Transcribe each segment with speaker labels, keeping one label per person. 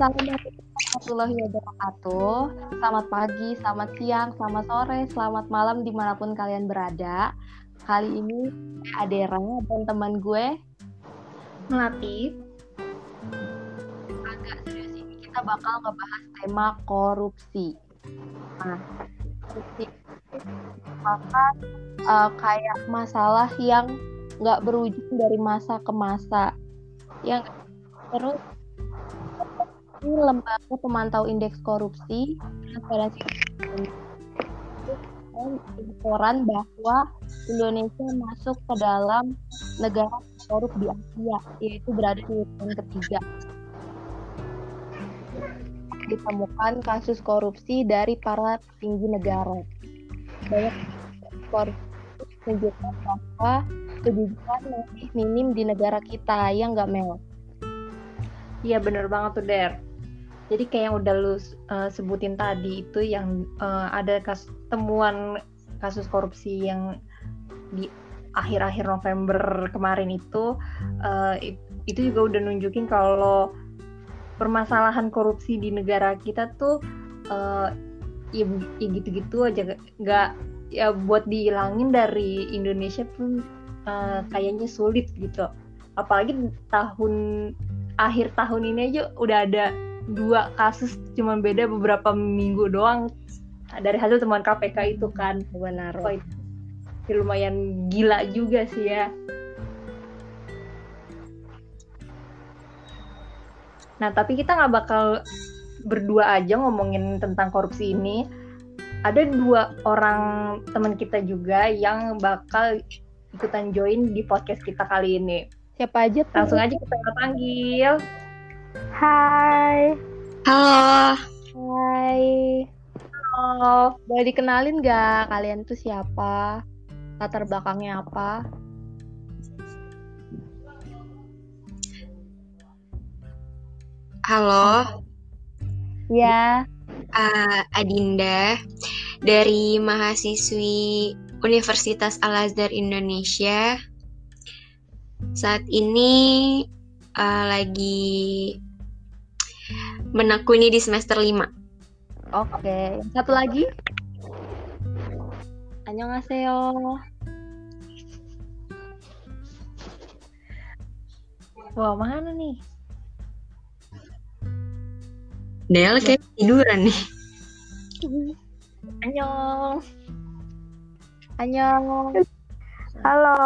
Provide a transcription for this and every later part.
Speaker 1: Assalamualaikum warahmatullahi wabarakatuh. Selamat pagi, selamat siang, selamat sore, selamat malam di mana pun kalian berada. Kali ini Adera dan teman gue
Speaker 2: Melati.
Speaker 1: agak serius ini kita bakal ngebahas tema korupsi. Nah, korupsi merupakan uh, kayak masalah yang nggak berujung dari masa ke masa. Yang terus ini lembaga pemantau indeks korupsi transparansi laporan bahwa Indonesia masuk ke dalam negara korup di Asia yaitu berada di urutan ketiga. Ditemukan kasus korupsi dari para petinggi negara. Banyak korupsi menunjukkan bahwa kejujuran lebih minim di negara kita yang nggak mel?
Speaker 2: Iya bener banget tuh Der. Jadi kayak yang udah lu uh, sebutin tadi itu yang uh, ada kas temuan kasus korupsi yang di akhir-akhir November kemarin itu uh, itu juga udah nunjukin kalau permasalahan korupsi di negara kita tuh uh, ya, ya gitu-gitu aja. Nggak ya buat dihilangin dari Indonesia pun uh, kayaknya sulit gitu. Apalagi tahun akhir tahun ini aja udah ada dua kasus cuman beda beberapa minggu doang. Dari hasil temuan KPK itu kan.
Speaker 1: Benar.
Speaker 2: Oh, itu lumayan gila juga sih ya. Nah tapi kita nggak bakal berdua aja ngomongin tentang korupsi ini. Ada dua orang teman kita juga yang bakal ikutan join di podcast kita kali ini.
Speaker 1: Siapa aja tuh?
Speaker 2: langsung aja kita panggil
Speaker 1: Hai.
Speaker 3: Halo.
Speaker 1: Hai. Halo. Boleh dikenalin nggak kalian tuh siapa? Latar belakangnya apa?
Speaker 3: Halo.
Speaker 1: Ya.
Speaker 3: Uh, Adinda dari mahasiswi Universitas Al Azhar Indonesia. Saat ini uh, lagi menekuni di semester 5.
Speaker 1: Oke, satu lagi. Annyeonghaseyo.
Speaker 2: Wah, mana nih?
Speaker 3: Del kayak tiduran nih.
Speaker 2: Annyeong.
Speaker 1: Annyeong.
Speaker 4: Halo,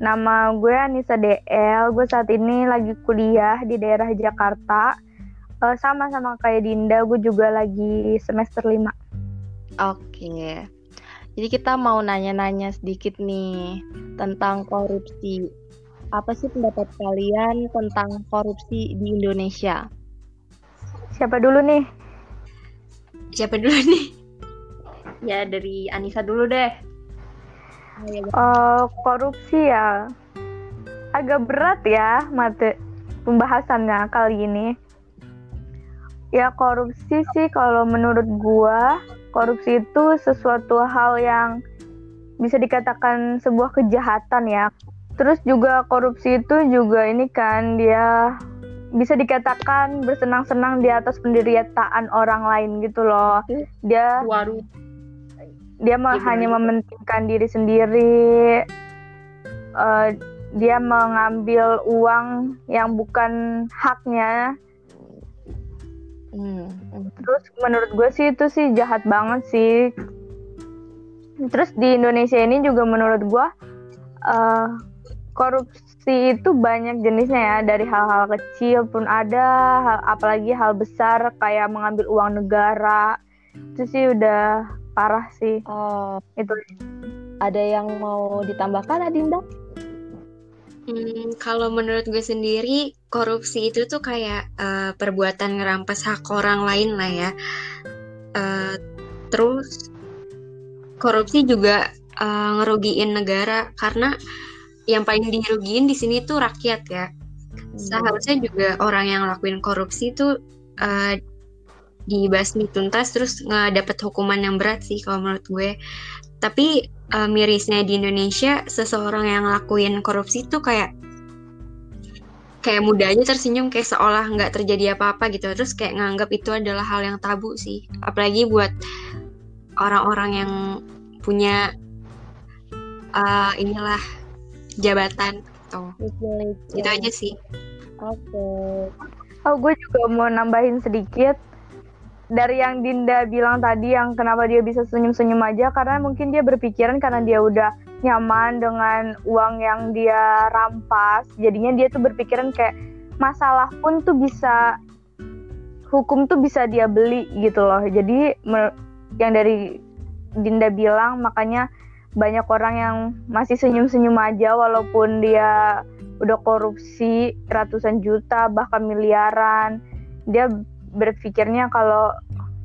Speaker 4: nama gue Anissa DL. Gue saat ini lagi kuliah di daerah Jakarta. Uh, sama-sama kayak Dinda, gue juga lagi semester 5.
Speaker 1: Oke. Jadi kita mau nanya-nanya sedikit nih tentang korupsi. Apa sih pendapat kalian tentang korupsi di Indonesia?
Speaker 4: Siapa dulu nih?
Speaker 3: Siapa dulu nih?
Speaker 2: Ya dari Anissa dulu deh.
Speaker 4: Uh, korupsi ya agak berat ya mate pembahasannya kali ini. Ya korupsi sih kalau menurut gua korupsi itu sesuatu hal yang bisa dikatakan sebuah kejahatan ya. Terus juga korupsi itu juga ini kan dia bisa dikatakan bersenang-senang di atas penderitaan orang lain gitu loh. Dia
Speaker 2: Waduh.
Speaker 4: dia mah hanya mementingkan diri sendiri. Uh, dia mengambil uang yang bukan haknya.
Speaker 1: Hmm.
Speaker 4: Terus menurut gue sih itu sih jahat banget sih. Terus di Indonesia ini juga menurut gue uh, korupsi itu banyak jenisnya ya dari hal-hal kecil pun ada, hal, apalagi hal besar kayak mengambil uang negara itu sih udah parah sih.
Speaker 1: Oh,
Speaker 4: itu.
Speaker 1: Ada yang mau ditambahkan Adinda?
Speaker 3: Hmm, kalau menurut gue sendiri korupsi itu tuh kayak uh, perbuatan ngerampas hak orang lain lah ya. Uh, terus korupsi juga uh, ngerugiin negara karena yang paling dirugiin di sini tuh rakyat ya. Seharusnya juga orang yang lakuin korupsi tuh uh, dibasmi tuntas terus nggak dapat hukuman yang berat sih kalau menurut gue. Tapi uh, mirisnya di Indonesia seseorang yang lakuin korupsi tuh kayak kayak mudah aja tersenyum kayak seolah nggak terjadi apa-apa gitu. Terus kayak nganggap itu adalah hal yang tabu sih. Apalagi buat orang-orang yang punya uh, inilah jabatan gitu. Itu
Speaker 1: ya.
Speaker 3: aja sih.
Speaker 1: Oke.
Speaker 4: Oh, gue juga mau nambahin sedikit dari yang Dinda bilang tadi yang kenapa dia bisa senyum-senyum aja karena mungkin dia berpikiran karena dia udah nyaman dengan uang yang dia rampas. Jadinya dia tuh berpikiran kayak masalah pun tuh bisa hukum tuh bisa dia beli gitu loh. Jadi yang dari Dinda bilang makanya banyak orang yang masih senyum-senyum aja walaupun dia udah korupsi ratusan juta bahkan miliaran dia berpikirnya kalau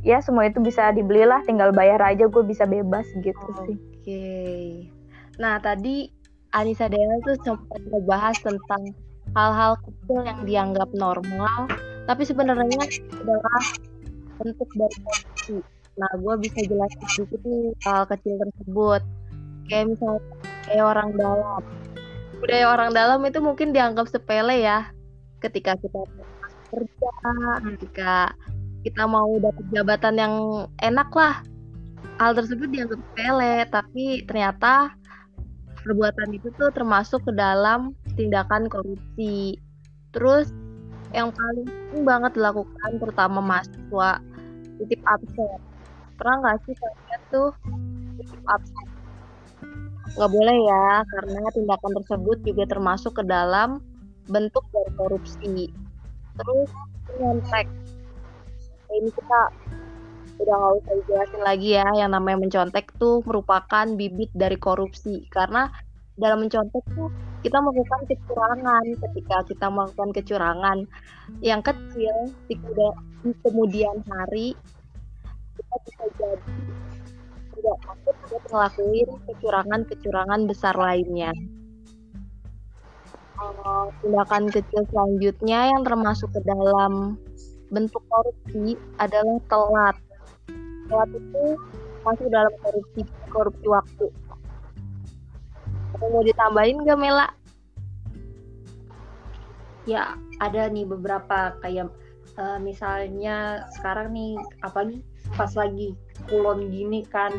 Speaker 4: ya semua itu bisa dibelilah tinggal bayar aja gue bisa bebas gitu sih
Speaker 1: Oke. Nah, tadi Anissa Dea tuh sempat ngebahas tentang hal-hal kecil yang dianggap normal, tapi sebenarnya adalah bentuk dari korupsi. Nah, gue bisa jelasin sedikit nih hal kecil tersebut. Kayak misalnya kayak orang dalam. Budaya orang dalam itu mungkin dianggap sepele ya. Ketika kita kerja, ketika kita mau dapat jabatan yang enak lah, hal tersebut dianggap sepele, tapi ternyata perbuatan itu tuh termasuk ke dalam tindakan korupsi. Terus yang paling sering banget dilakukan terutama mahasiswa titip absen. Pernah nggak sih kalian tuh titip absen? Nggak boleh ya, karena tindakan tersebut juga termasuk ke dalam bentuk dari korupsi. Terus nyontek. Ini kita udah nggak usah dijelasin lagi ya yang namanya mencontek tuh merupakan bibit dari korupsi. Karena dalam mencontek tuh kita melakukan kecurangan. Ketika kita melakukan kecurangan yang kecil di, kemudian hari kita bisa jadi tidak takut buat ngelakuin kecurangan-kecurangan besar lainnya Eh, tindakan kecil selanjutnya yang termasuk ke dalam bentuk korupsi adalah telat telat itu masuk dalam korupsi korupsi waktu. Apa mau ditambahin gak Mela?
Speaker 2: ya ada nih beberapa kayak eh, misalnya sekarang nih apalagi pas lagi kulon gini kan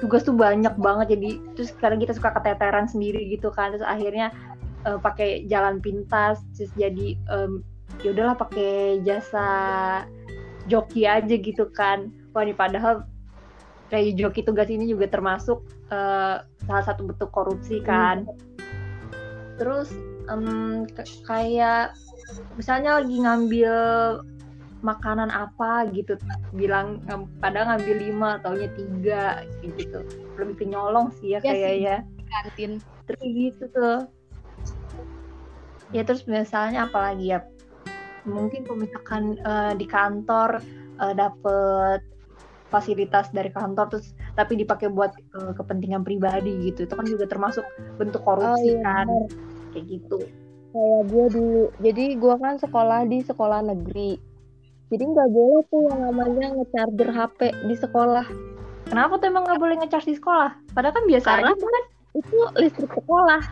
Speaker 2: tugas tuh banyak banget jadi terus sekarang kita suka keteteran sendiri gitu kan terus akhirnya eh, pakai jalan pintas terus jadi em, ya udahlah pakai jasa joki aja gitu kan. Wah ini padahal kayak joki tugas ini juga termasuk eh, salah satu bentuk korupsi kan. Terus em, k- kayak misalnya lagi ngambil makanan apa gitu bilang padahal ngambil lima taunya tiga gitu. Lebih ke nyolong sih ya
Speaker 1: sih.
Speaker 2: kayaknya.
Speaker 1: Kantin.
Speaker 2: terus gitu tuh ya terus misalnya apalagi ya mungkin kalau misalkan eh, di kantor eh, dapet fasilitas dari kantor terus tapi dipakai buat eh, kepentingan pribadi gitu itu kan juga termasuk bentuk korupsi
Speaker 1: iya,
Speaker 2: kan kayak gitu
Speaker 1: Kayak gue dulu. Jadi gue kan sekolah di sekolah negeri. Jadi nggak boleh tuh yang namanya nge-charger HP di sekolah.
Speaker 2: kenapa tuh emang nggak boleh ngecharge di sekolah padahal kan biasa
Speaker 1: Karena
Speaker 2: aja kan
Speaker 1: Itu listrik sekolah.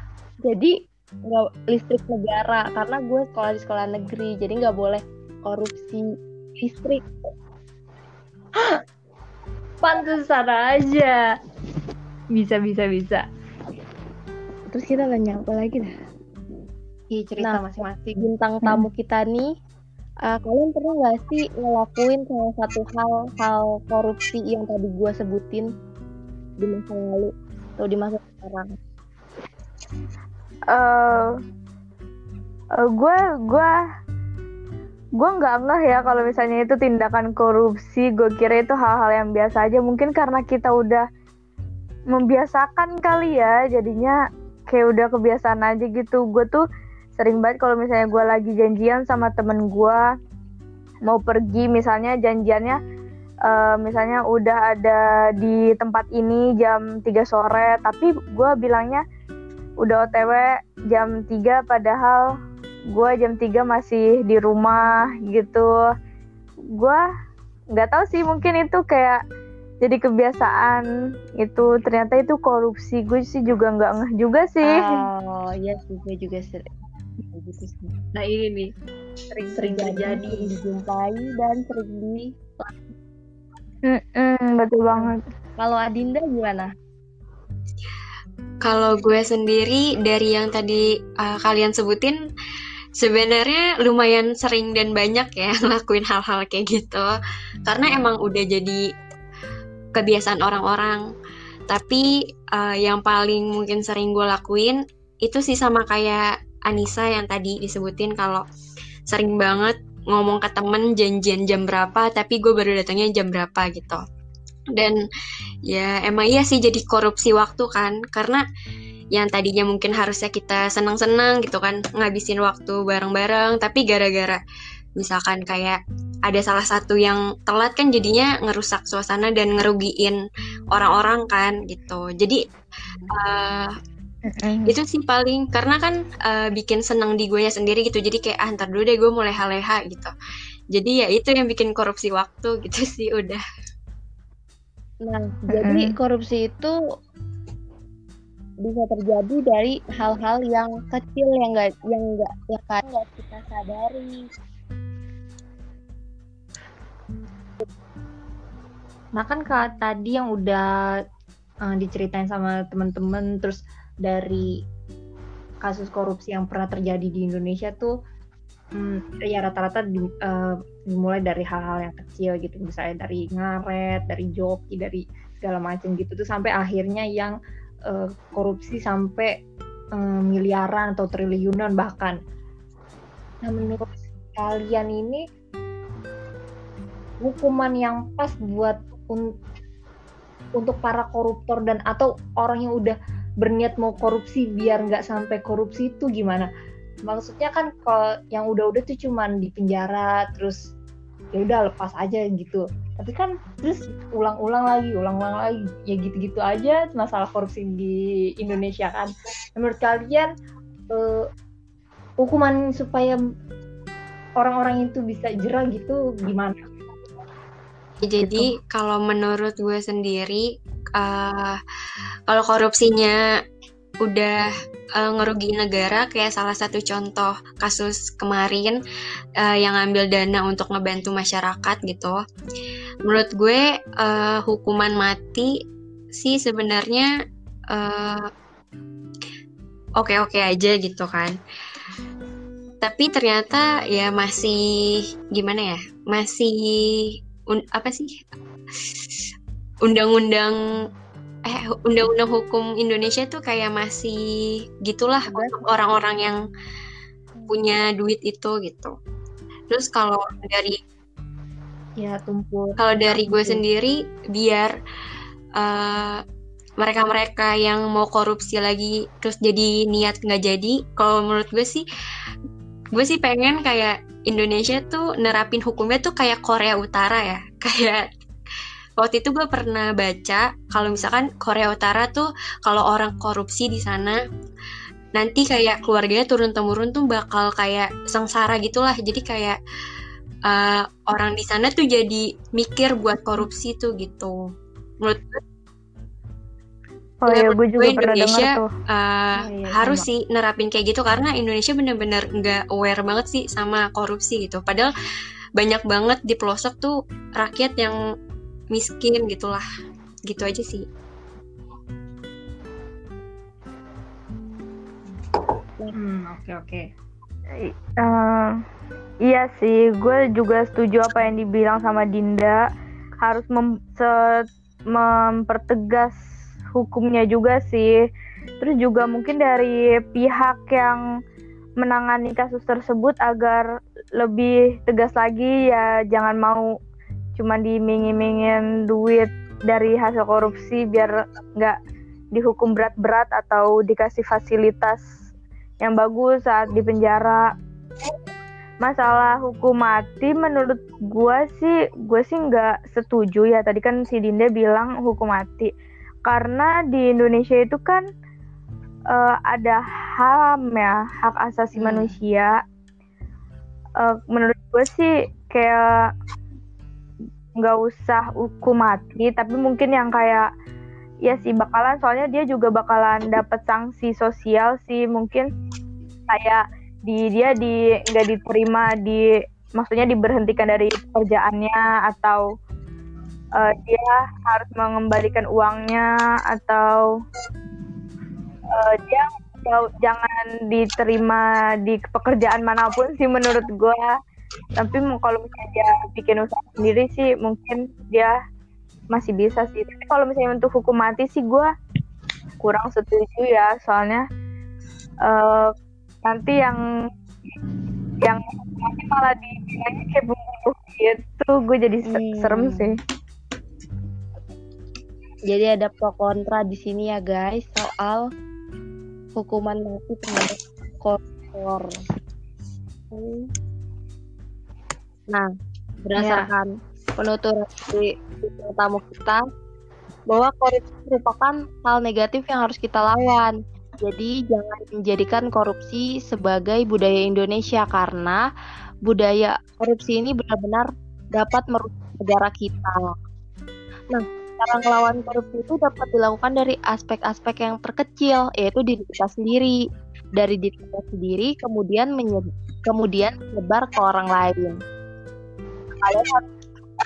Speaker 1: Jadi nggak listrik negara karena gue sekolah di sekolah negeri. Jadi nggak boleh korupsi listrik.
Speaker 2: pantesan aja bisa bisa bisa
Speaker 1: Terus kita nanya apa lagi dah?
Speaker 2: Iya cerita
Speaker 1: Nah,
Speaker 2: masing-masing
Speaker 1: bintang tamu kita nih eh, kalian pernah nggak sih ngelakuin salah satu hal hal korupsi yang tadi gue sebutin di masa lalu atau di masa sekarang
Speaker 4: eh eh, gue gue gue nggak ngeh ya kalau misalnya itu tindakan korupsi. Gue kira itu hal-hal yang biasa aja. Mungkin karena kita udah membiasakan kali ya jadinya kayak udah kebiasaan aja gitu. Gue tuh sering banget kalau misalnya gue lagi janjian sama temen gue mau pergi misalnya janjiannya eh, misalnya udah ada di tempat ini jam 3 sore tapi gue bilangnya udah OTW jam 3 padahal gue jam 3 masih di rumah gitu. Gue nggak tahu sih mungkin itu kayak jadi kebiasaan itu. Ternyata itu korupsi. Gue sih juga nggak ngeh juga sih.
Speaker 1: Oh iya sih gue juga sering gitu sih.
Speaker 2: Nah ini nih sering-sering terjadi.
Speaker 1: sering dijumpai dan sering di
Speaker 4: Mm-mm, betul banget.
Speaker 1: kalau Adinda gimana
Speaker 3: Kalau gue sendiri dari yang tadi uh, kalian sebutin sebenarnya lumayan sering dan banyak ya ngelakuin hal-hal kayak gitu. Karena emang udah jadi kebiasaan orang-orang. Tapi uh, yang paling mungkin sering gue lakuin itu sih sama kayak Anissa yang tadi disebutin kalau sering banget ngomong ke temen janjian jam berapa tapi gue baru datangnya jam berapa gitu. Dan ya emang iya sih jadi korupsi waktu kan. Karena yang tadinya mungkin harusnya kita senang-senang gitu kan ngabisin waktu bareng-bareng. Tapi gara-gara misalkan kayak ada salah satu yang telat kan jadinya ngerusak suasana dan ngerugiin orang-orang kan gitu. Jadi uh, itu sih paling. Karena kan uh, bikin senang di gue sendiri gitu. Jadi kayak ah ntar dulu deh gue mulai leha gitu. Jadi ya itu yang bikin korupsi waktu gitu sih udah
Speaker 1: Nah, jadi korupsi itu bisa terjadi dari hal-hal yang kecil yang enggak yang enggak yang kan nggak kita sadari.
Speaker 2: Nah kan kak tadi yang udah eh, diceritain sama temen-temen terus dari kasus korupsi yang pernah terjadi di Indonesia tuh hmm, ya rata-rata di- eh, dimulai dari hal-hal yang kecil gitu misalnya dari ngaret, dari joki, dari segala macam gitu tuh sampai akhirnya yang eh, korupsi sampai eh, miliaran atau triliunan bahkan. Nah menurut kalian ini hukuman yang pas buat un- untuk para koruptor dan atau orang yang udah berniat mau korupsi biar nggak sampai korupsi itu gimana? Maksudnya kan kalau yang udah-udah tuh cuman di penjara terus ya udah lepas aja gitu. Tapi kan terus ulang-ulang lagi, ulang-ulang lagi ya gitu-gitu aja masalah korupsi di Indonesia kan. Menurut kalian eh, hukuman supaya orang-orang itu bisa jerah gitu gimana?
Speaker 3: Jadi kalau menurut gue sendiri, eh, kalau korupsinya udah eh, ngerugiin negara, kayak salah satu contoh kasus kemarin eh, yang ngambil dana untuk ngebantu masyarakat gitu. Menurut gue eh, hukuman mati sih sebenarnya oke-oke aja gitu kan. Tapi ternyata ya masih gimana ya? Masih apa sih undang-undang eh undang-undang hukum Indonesia tuh kayak masih gitulah untuk orang-orang yang punya duit itu gitu. Terus kalau dari
Speaker 2: Ya tumpul.
Speaker 3: kalau dari gue sendiri biar eh, mereka-mereka yang mau korupsi lagi terus jadi niat nggak jadi, kalau menurut gue sih gue sih pengen kayak Indonesia tuh nerapin hukumnya tuh kayak Korea Utara ya, kayak waktu itu gue pernah baca kalau misalkan Korea Utara tuh kalau orang korupsi di sana nanti kayak keluarganya turun temurun tuh bakal kayak sengsara gitulah jadi kayak eh, orang di sana tuh jadi mikir buat korupsi tuh gitu menurut gue
Speaker 4: Oh
Speaker 3: Ya,
Speaker 4: gue juga
Speaker 3: gue
Speaker 4: pernah
Speaker 3: Indonesia,
Speaker 4: dengar tuh.
Speaker 2: Oh, iya,
Speaker 3: harus
Speaker 2: sama.
Speaker 3: sih nerapin kayak gitu karena Indonesia bener-bener nggak aware banget sih sama korupsi gitu padahal banyak banget di pelosok tuh rakyat yang miskin gitulah gitu aja sih
Speaker 2: Hmm, oke oke.
Speaker 4: I- eh, iya sih, gue juga setuju apa yang dibilang sama Dinda. Harus mem- mempertegas hukumnya juga sih. Terus juga mungkin dari pihak yang menangani kasus tersebut agar lebih tegas lagi ya jangan mau cuma diiming-imingin duit dari hasil korupsi biar nggak dihukum berat-berat atau dikasih fasilitas yang bagus saat di penjara. Masalah hukum mati menurut gue sih gue sih nggak setuju ya tadi kan si Dinda bilang hukum mati karena di Indonesia itu kan eh, ada HAM ya hak asasi
Speaker 2: Hmm.
Speaker 4: manusia. Eh, menurut gue sih kayak nggak usah hukum mati tapi mungkin yang kayak ya sih bakalan. Soalnya dia juga bakalan dapat sanksi sosial sih. Mungkin kayak di dia di nggak diterima di maksudnya diberhentikan dari pekerjaannya atau uh, dia harus mengembalikan uangnya atau uh, dia jangan diterima di pekerjaan mana pun sih menurut gue tapi kalau misalnya dia bikin usaha sendiri sih mungkin dia masih bisa sih. Tapi kalau misalnya untuk hukum mati sih gue kurang setuju ya. Soalnya uh, nanti yang yang nanti malah dibilangnya kayak bumbu gitu. Gue jadi hmm. serem sih.
Speaker 1: Jadi ada pro kontra di sini ya guys soal hukuman mati terhadap koruptor. Nah, berdasarkan ya. penuturan dari tamu kita bahwa korupsi merupakan hal negatif yang harus kita lawan. Jadi jangan menjadikan korupsi sebagai budaya Indonesia karena budaya korupsi ini benar-benar dapat merusak negara kita. Nah, cara melawan korupsi itu dapat dilakukan dari aspek-aspek yang terkecil, yaitu diri kita sendiri. Dari diri kita sendiri, kemudian menye kemudian menyebar ke orang lain.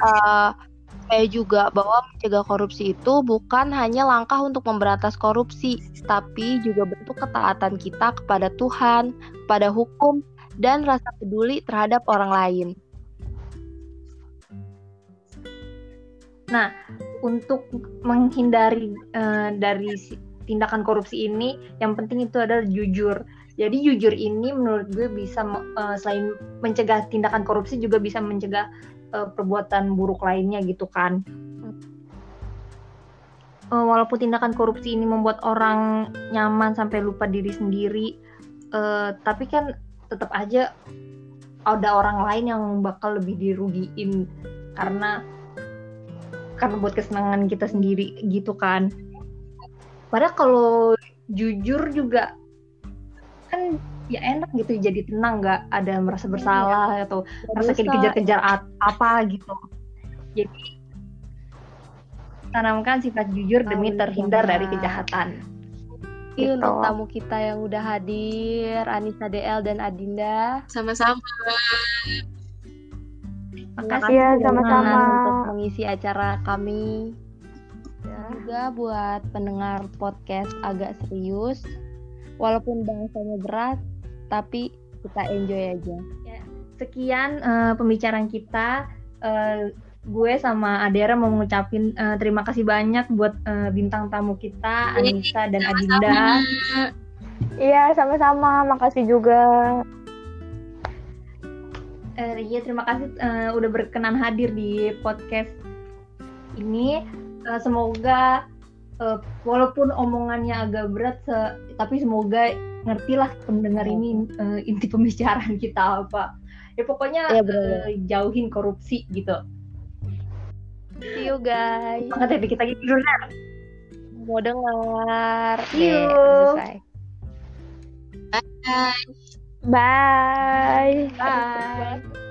Speaker 1: Uh, saya juga bahwa mencegah korupsi itu bukan hanya langkah untuk memberantas korupsi, tapi juga bentuk ketaatan kita kepada Tuhan, kepada hukum, dan rasa peduli terhadap orang lain.
Speaker 2: Nah, untuk menghindari uh, dari tindakan korupsi ini, yang penting itu adalah jujur. Jadi jujur ini menurut gue bisa uh, selain mencegah tindakan korupsi juga bisa mencegah uh, perbuatan buruk lainnya gitu kan. Uh, walaupun tindakan korupsi ini membuat orang nyaman sampai lupa diri sendiri, uh, tapi kan tetap aja ada orang lain yang bakal lebih dirugiin karena karena buat kesenangan kita sendiri gitu kan. Padahal kalau jujur juga ya enak gitu jadi tenang nggak ada merasa iya. bersalah iya. atau merasa kayak dikejar-kejar apa gitu jadi tanamkan sifat jujur demi terhindar dari kejahatan
Speaker 1: Ini gitu. untuk tamu kita yang udah hadir, Anissa DL dan Adinda.
Speaker 3: Sama-sama.
Speaker 1: Makasih ya sama-sama untuk mengisi acara kami. Ya. Juga buat pendengar podcast agak serius, walaupun bahasanya berat, tapi kita enjoy aja.
Speaker 2: Ya, sekian uh, pembicaraan kita. Uh, gue sama Adera mau ngucapin uh, terima kasih banyak buat uh, bintang tamu kita Anissa dan Adinda.
Speaker 4: Iya, sama-sama. Makasih juga.
Speaker 2: Uh, iya, terima kasih uh, udah berkenan hadir di podcast ini. Uh, semoga uh, walaupun omongannya agak berat, se tapi semoga ngertilah pendengar ini uh, inti pembicaraan kita apa. Ya pokoknya ya, uh, jauhin korupsi gitu.
Speaker 1: See you guys.
Speaker 2: Banget ya kita gitu
Speaker 1: mau dengar.
Speaker 2: See you.
Speaker 3: Bye.
Speaker 4: Bye.
Speaker 2: Bye